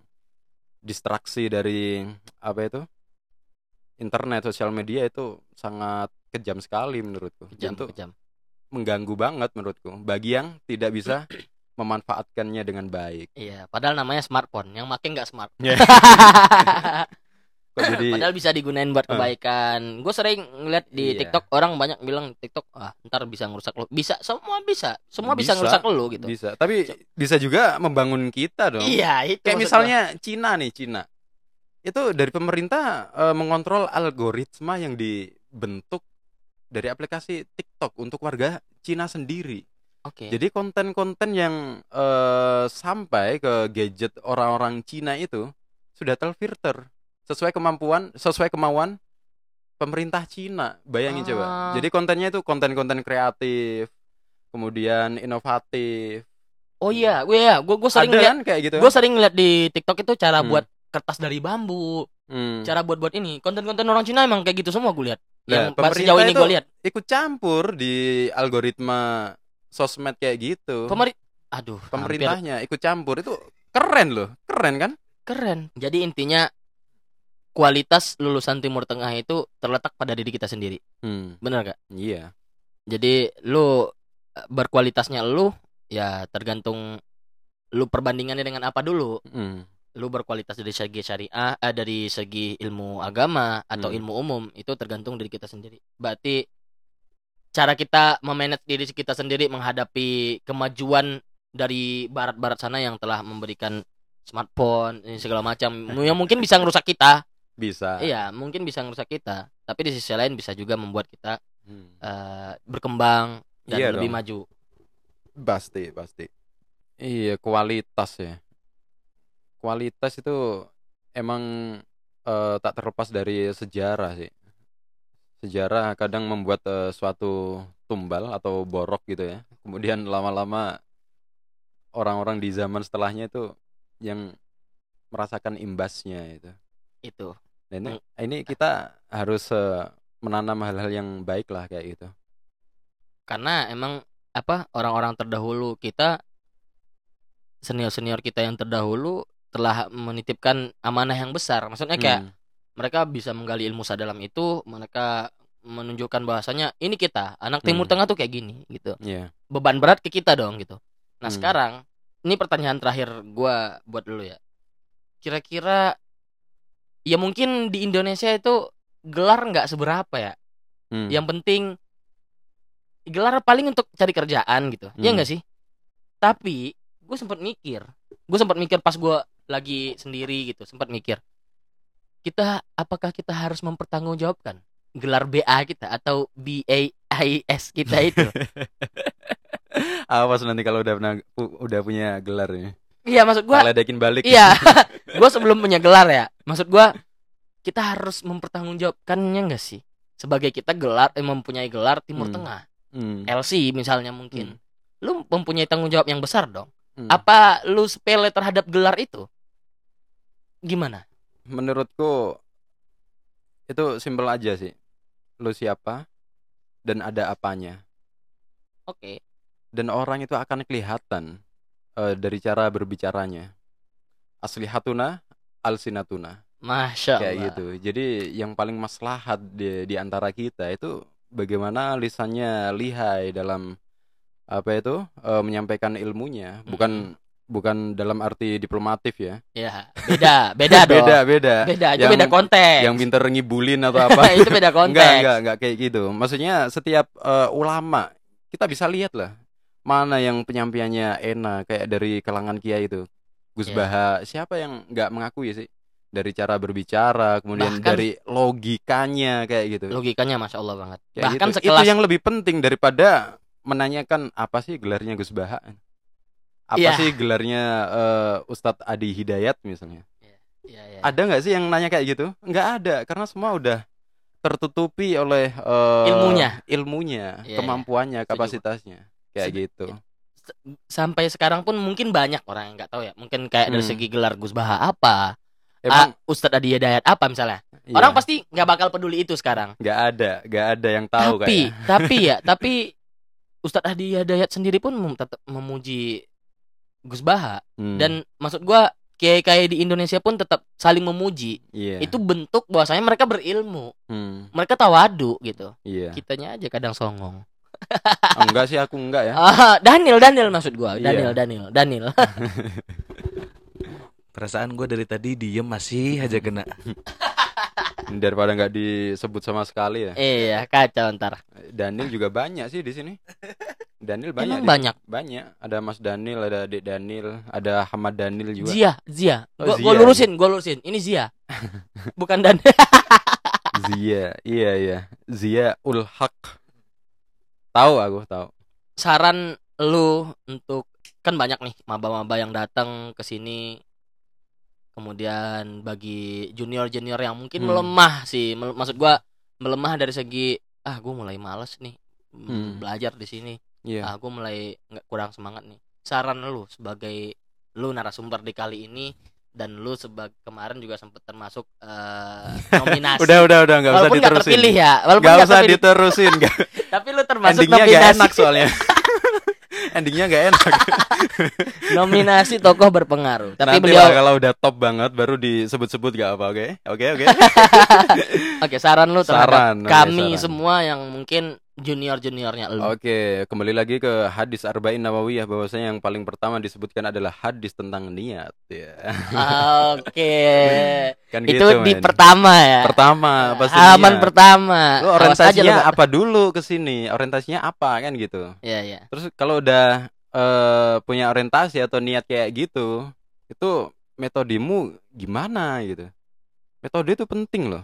Speaker 2: distraksi dari apa itu internet, sosial media itu sangat kejam sekali menurutku.
Speaker 1: Kejam,
Speaker 2: Untuk
Speaker 1: kejam.
Speaker 2: mengganggu banget menurutku. Bagi yang tidak bisa memanfaatkannya dengan baik.
Speaker 1: Iya, padahal namanya smartphone, yang make nggak smart.
Speaker 2: Ya. Kok jadi
Speaker 1: Padahal bisa digunain buat
Speaker 2: Eh.
Speaker 1: kebaikan. Gue sering ngeliat di
Speaker 2: Iya.
Speaker 1: TikTok orang banyak bilang TikTok ah ntar bisa ngerusak lo. Bisa, semua bisa. Semua bisa,
Speaker 2: Bisa.
Speaker 1: ngerusak lo gitu.
Speaker 2: Bisa, tapi bisa juga membangun kita dong.
Speaker 1: Iya, itu
Speaker 2: Kayak misalnya Cina nih, Cina. Itu dari pemerintah eh, mengontrol algoritma yang dibentuk dari aplikasi TikTok untuk warga Cina sendiri.
Speaker 1: Oke.
Speaker 2: Jadi konten-konten yang eh, sampai ke gadget orang-orang Cina itu sudah terfilter sesuai kemampuan, sesuai kemauan pemerintah Cina. Bayangin
Speaker 1: Ah.
Speaker 2: coba. Jadi kontennya itu konten-konten kreatif, kemudian inovatif.
Speaker 1: Oh iya, gue ya, gue gue sering lihat
Speaker 2: kan kayak gitu?
Speaker 1: gue sering lihat di TikTok itu cara
Speaker 2: Hmm.
Speaker 1: buat kertas dari bambu,
Speaker 2: Hmm.
Speaker 1: cara buat buat ini. Konten-konten orang Cina emang kayak gitu semua gue lihat.
Speaker 2: Nah,
Speaker 1: Yang sejauh
Speaker 2: pemerintah
Speaker 1: ini gue lihat.
Speaker 2: ikut campur di algoritma sosmed kayak gitu.
Speaker 1: Pemerintah Aduh, hampir
Speaker 2: Pemerintahnya ikut campur itu keren loh, keren kan?
Speaker 1: keren. Jadi intinya kualitas lulusan Timur Tengah itu terletak pada diri kita sendiri.
Speaker 2: Hmm,
Speaker 1: Bener gak?
Speaker 2: iya.
Speaker 1: Jadi lu eh, berkualitasnya lu ya tergantung lu perbandingannya dengan apa dulu.
Speaker 2: Hmm,
Speaker 1: Lu berkualitas dari segi syariah, eh, dari segi ilmu agama atau
Speaker 2: Hmm.
Speaker 1: ilmu umum itu tergantung diri kita sendiri. Berarti cara kita memanage diri kita sendiri menghadapi kemajuan dari barat-barat sana yang telah memberikan smartphone ini segala macam yang mungkin bisa ngerusak kita.
Speaker 2: Bisa.
Speaker 1: Iya, mungkin bisa ngerusak kita. Tapi di sisi lain bisa juga membuat kita
Speaker 2: Hmm.
Speaker 1: eh, berkembang dan
Speaker 2: Iya
Speaker 1: lebih
Speaker 2: dong.
Speaker 1: maju.
Speaker 2: Pasti, pasti. Iya, kualitas ya. Kualitas itu emang eh, tak terlepas dari sejarah sih. Sejarah kadang membuat eh, suatu tumbal atau borok gitu ya. Kemudian lama-lama orang-orang di zaman setelahnya itu yang merasakan imbasnya itu.
Speaker 1: Itu.
Speaker 2: Nah, ini,
Speaker 1: Hmm.
Speaker 2: ini kita harus eh, menanam hal-hal yang baik lah kayak gitu.
Speaker 1: Karena emang apa orang-orang terdahulu kita senior-senior kita yang terdahulu telah menitipkan amanah yang besar. Maksudnya kayak
Speaker 2: Hmm,
Speaker 1: mereka bisa menggali ilmu sedalam itu, mereka menunjukkan bahwasanya ini kita, anak Timur
Speaker 2: Hmm.
Speaker 1: Tengah tuh kayak gini gitu.
Speaker 2: iya.
Speaker 1: Beban berat ke kita dong gitu. Nah,
Speaker 2: Hmm.
Speaker 1: sekarang ini pertanyaan terakhir gua buat dulu ya. Kira-kira ya mungkin di Indonesia itu gelar nggak seberapa ya.
Speaker 2: Hmm,
Speaker 1: Yang penting gelar paling untuk cari kerjaan gitu. Ya
Speaker 2: Hmm.
Speaker 1: enggak sih? Tapi gue sempat mikir, gue sempat mikir pas gue lagi sendiri gitu, sempat mikir. Kita apakah kita harus mempertanggungjawabkan gelar BA kita atau BAIS kita itu?
Speaker 2: Awas nanti kalau udah pernah udah punya gelar ya.
Speaker 1: Iya, maksud gue
Speaker 2: ledekin balik.
Speaker 1: Iya, gue sebelum punya gelar ya. Maksud gue kita harus mempertanggungjawabkannya enggak sih? Sebagai kita gelar eh, mempunyai gelar Timur
Speaker 2: Hmm.
Speaker 1: Tengah,
Speaker 2: Hmm,
Speaker 1: LC misalnya mungkin. Lu mempunyai tanggung jawab yang besar dong.
Speaker 2: hmm.
Speaker 1: Apa lu sepele terhadap gelar itu? Gimana?
Speaker 2: Menurutku itu simpel aja sih. Lu siapa dan ada apanya.
Speaker 1: Oke.
Speaker 2: Dan orang itu akan kelihatan eh, dari cara berbicaranya. Asli hatuna, alsinatuna.
Speaker 1: Masya
Speaker 2: kayak
Speaker 1: Allah.
Speaker 2: gitu. Jadi yang paling maslahat di di antara kita itu bagaimana lisannya lihai dalam apa itu eh, menyampaikan ilmunya, bukan bukan dalam arti diplomatif ya.
Speaker 1: Ya, beda, beda dong.
Speaker 2: beda, beda.
Speaker 1: Beda, itu
Speaker 2: Yang-
Speaker 1: beda konteks.
Speaker 2: Yang pinter ngibulin atau apa?
Speaker 1: itu beda konteks.
Speaker 2: enggak, enggak, enggak kayak gitu. Maksudnya setiap eh, ulama kita bisa lihat lah mana yang penyampaiannya enak kayak dari kalangan kiai itu Gus
Speaker 1: Iya.
Speaker 2: Baha siapa yang nggak mengakui sih dari cara berbicara kemudian
Speaker 1: Bahkan-
Speaker 2: dari logikanya kayak gitu
Speaker 1: Logikanya masya Allah banget.
Speaker 2: Kayak
Speaker 1: Bahkan
Speaker 2: gitu.
Speaker 1: sekelas
Speaker 2: itu yang lebih penting daripada menanyakan apa sih gelarnya Gus Baha apa
Speaker 1: Iya.
Speaker 2: sih gelarnya eh, Ustadz Adi Hidayat misalnya
Speaker 1: Iya, iya.
Speaker 2: ada nggak sih yang nanya kayak gitu nggak ada karena semua udah tertutupi oleh eh,
Speaker 1: Ilmunya.
Speaker 2: ilmunya
Speaker 1: Iya,
Speaker 2: kapasitasnya
Speaker 1: Setuju.
Speaker 2: kapasitasnya kayak
Speaker 1: Setuju.
Speaker 2: gitu
Speaker 1: sampai sekarang pun mungkin banyak orang yang nggak tahu ya. Mungkin kayak dari
Speaker 2: Hmm.
Speaker 1: segi gelar Gus Baha apa,
Speaker 2: emang
Speaker 1: ah, Ustadz Adi Hidayat apa misalnya.
Speaker 2: iya,
Speaker 1: Orang pasti nggak bakal peduli itu sekarang.
Speaker 2: nggak ada nggak ada yang tahu
Speaker 1: tapi
Speaker 2: kayak
Speaker 1: tapi ya tapi Ustadz Adi Hidayat sendiri pun mem- tetap memuji Gus Baha
Speaker 2: Hmm,
Speaker 1: dan maksud gua kiai-kiai di Indonesia pun tetap saling memuji.
Speaker 2: iya
Speaker 1: Itu bentuk bahwasanya mereka berilmu,
Speaker 2: hmm,
Speaker 1: mereka tawadu gitu.
Speaker 2: iya
Speaker 1: Kitanya aja kadang songong.
Speaker 2: Oh, enggak sih aku enggak ya
Speaker 1: Ah, Daniel, Daniel maksud gua.
Speaker 2: Iya.
Speaker 1: Daniel, Daniel, Daniel.
Speaker 4: Perasaan gue dari tadi diem masih aja kena.
Speaker 2: daripada nggak disebut sama sekali ya
Speaker 1: iya, kacau ntar.
Speaker 2: Daniel juga banyak sih di sini Daniel banyak
Speaker 1: Emang banyak.
Speaker 2: banyak ada Mas Daniel ada Dek Daniel ada Hamad Daniel juga
Speaker 1: Zia, Zia.
Speaker 2: Oh,
Speaker 1: Gua, gua
Speaker 2: Zia.
Speaker 1: lurusin, gua lurusin. Ini Zia. Bukan Daniel.
Speaker 2: Zia iya iya Zia ul Haq tahu aku tahu.
Speaker 1: Saran lu untuk kan banyak nih maba-maba yang datang ke sini kemudian bagi junior-junior yang mungkin
Speaker 2: Hmm.
Speaker 1: melemah sih. Mel- maksud gua melemah dari segi ah gue mulai males nih mm,
Speaker 2: Hmm.
Speaker 1: belajar di sini.
Speaker 2: Iya.
Speaker 1: Ah gue mulai nggak kurang semangat nih. Saran lu sebagai lu narasumber di kali ini dan lu sebagai kemarin juga sempat termasuk eh, nominasi.
Speaker 2: Udah udah udah nggak usah diterusin.
Speaker 1: terpilih ya walaupun
Speaker 2: nggak
Speaker 1: nggak
Speaker 2: usah
Speaker 1: terpilih,
Speaker 2: diterusin nggak.
Speaker 1: Tapi lu termasuk
Speaker 2: endingnya
Speaker 1: nominasi.
Speaker 2: nggak enak soalnya. Endingnya nggak enak.
Speaker 1: Nominasi tokoh berpengaruh. Tapi
Speaker 2: Nanti
Speaker 1: beliau
Speaker 2: lah kalau udah top banget baru disebut-sebut gak apa oke? Oke oke.
Speaker 1: Oke saran lu terhadap
Speaker 2: Saran,
Speaker 1: kami
Speaker 2: saran.
Speaker 1: semua yang mungkin junior juniornya lu
Speaker 2: Oke, kembali lagi ke hadis Arba'in Nawawiyah bahwasanya yang paling pertama disebutkan adalah hadis tentang niat ya.
Speaker 1: oke
Speaker 2: Kan
Speaker 1: itu
Speaker 2: gitu,
Speaker 1: di
Speaker 2: men.
Speaker 1: pertama ya
Speaker 2: pertama pasti
Speaker 1: halaman
Speaker 2: niat.
Speaker 1: pertama
Speaker 2: Lu
Speaker 1: aja
Speaker 2: orientasinya
Speaker 1: lu, Pak.
Speaker 2: apa dulu ke sini? Orientasinya apa kan gitu.
Speaker 1: Iya, iya.
Speaker 2: Terus kalau udah eh, punya orientasi atau niat kayak gitu, itu metodemu gimana gitu. Metode itu penting loh.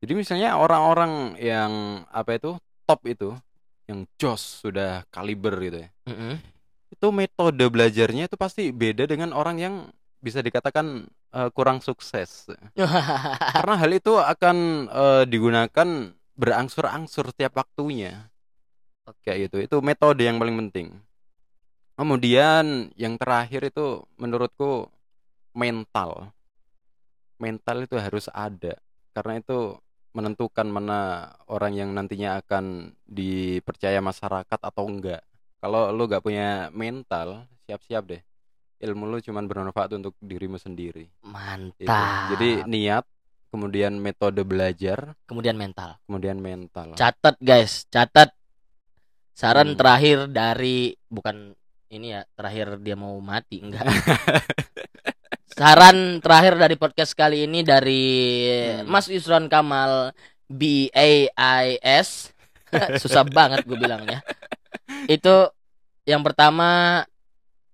Speaker 2: Jadi misalnya orang-orang yang apa itu top itu, yang jos sudah kaliber gitu ya.
Speaker 1: Mm-mm.
Speaker 2: Itu metode belajarnya itu pasti beda dengan orang yang bisa dikatakan eh, kurang sukses. Karena hal itu akan eh, digunakan berangsur-angsur setiap waktunya. Kayak gitu. Itu metode yang paling penting. Kemudian yang terakhir itu menurutku mental. Mental itu harus ada. Karena itu menentukan mana orang yang nantinya akan dipercaya masyarakat atau enggak. Kalau lu gak punya mental, siap-siap deh. Ilmu lu cuman bermanfaat untuk dirimu sendiri. Itu.
Speaker 1: mantap
Speaker 2: Jadi niat, kemudian metode belajar,
Speaker 1: kemudian mental
Speaker 2: kemudian mental.
Speaker 1: catat guys catat saran
Speaker 2: Hmm.
Speaker 1: terakhir dari bukan ini ya terakhir dia mau mati enggak saran terakhir dari podcast kali ini dari
Speaker 2: Hmm.
Speaker 1: Mas Yusron Kamal B A I S. Susah banget gue bilangnya. Itu yang pertama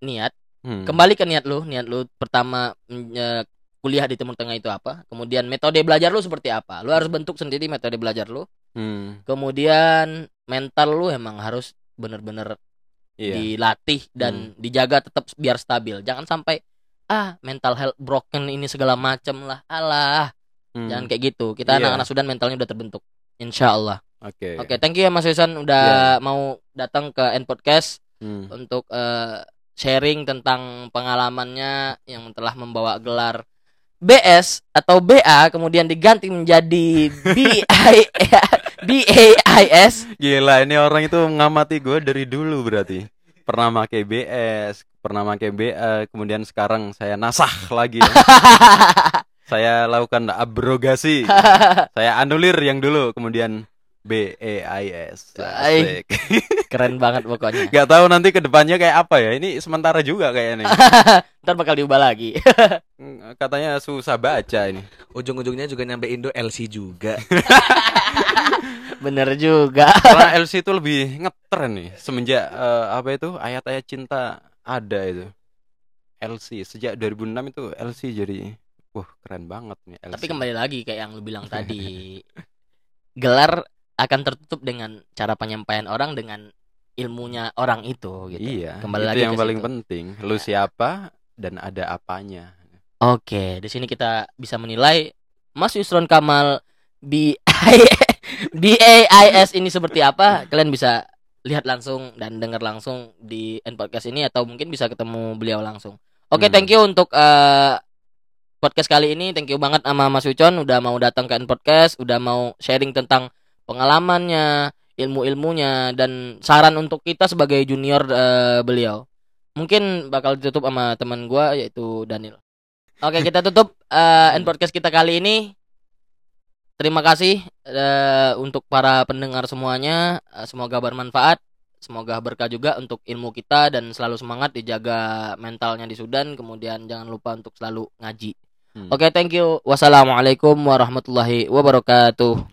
Speaker 1: niat.
Speaker 2: Hmm.
Speaker 1: kembali ke niat lu. Niat lu pertama eh, kuliah di Timur Tengah itu apa? Kemudian metode belajar lu seperti apa? Lu harus bentuk sendiri metode belajar lu.
Speaker 2: Hmm,
Speaker 1: kemudian mental lu emang harus bener-bener.
Speaker 2: Hmm.
Speaker 1: dilatih dan dijaga tetap biar stabil. Jangan sampai ah mental health broken ini segala macem lah alah
Speaker 2: Hmm,
Speaker 1: jangan kayak gitu kita
Speaker 2: Iya.
Speaker 1: anak-anak Sudan mentalnya udah terbentuk Insya Allah
Speaker 2: Oke.
Speaker 1: oke thank you ya Mas Yusan udah mau datang ke End Podcast
Speaker 2: Hmm.
Speaker 1: untuk eh, sharing tentang pengalamannya yang telah membawa gelar BS atau BA kemudian diganti menjadi BI BAIS
Speaker 2: Gila, ini orang itu mengamati gue dari dulu berarti. Pernah pakai BS, pernah pakai BA, kemudian sekarang saya nasah lagi. ya. saya lakukan abrogasi. saya anulir yang dulu, kemudian B E I S. Asik.
Speaker 1: keren banget pokoknya
Speaker 2: Gak tahu nanti ke depannya kayak apa ya. Ini sementara juga kayaknya.
Speaker 1: ntar bakal diubah lagi
Speaker 2: Katanya susah baca ini.
Speaker 4: Ujung-ujungnya juga nyampe Indo LC juga.
Speaker 1: Bener juga.
Speaker 2: Karena LC itu lebih ngetren nih semenjak eh, apa itu ayat-ayat cinta ada itu. LC sejak 2006 itu LC jadi wah keren banget nih LC.
Speaker 1: Tapi kembali lagi kayak yang lu bilang tadi. Gelar akan tertutup dengan cara penyampaian orang dengan ilmunya orang itu gitu.
Speaker 2: Iya,
Speaker 1: Kembali
Speaker 2: itu
Speaker 1: lagi
Speaker 2: yang paling
Speaker 1: situ.
Speaker 2: penting. Lu siapa dan ada apanya.
Speaker 1: Oke, di sini kita bisa menilai Mas Yusron Kamal B BAIS ini seperti apa. Kalian bisa lihat langsung dan dengar langsung di end podcast ini atau mungkin bisa ketemu beliau langsung. Oke,
Speaker 2: Hmm.
Speaker 1: thank you untuk eh, podcast kali ini. Thank you banget sama Mas Ucon udah mau datang ke end podcast, udah mau sharing tentang pengalamannya, ilmu-ilmunya dan saran untuk kita sebagai junior eh, beliau. Mungkin bakal ditutup sama teman gua yaitu Daniel. Oke, kita tutup eh, end podcast kita kali ini. Terima kasih eh, untuk para pendengar semuanya. Eh, semoga bermanfaat. Semoga berkah juga untuk ilmu kita dan selalu semangat dijaga mentalnya di Sudan. Kemudian jangan lupa untuk selalu ngaji.
Speaker 2: Hmm.
Speaker 1: Oke, thank you. Wassalamualaikum warahmatullahi wabarakatuh.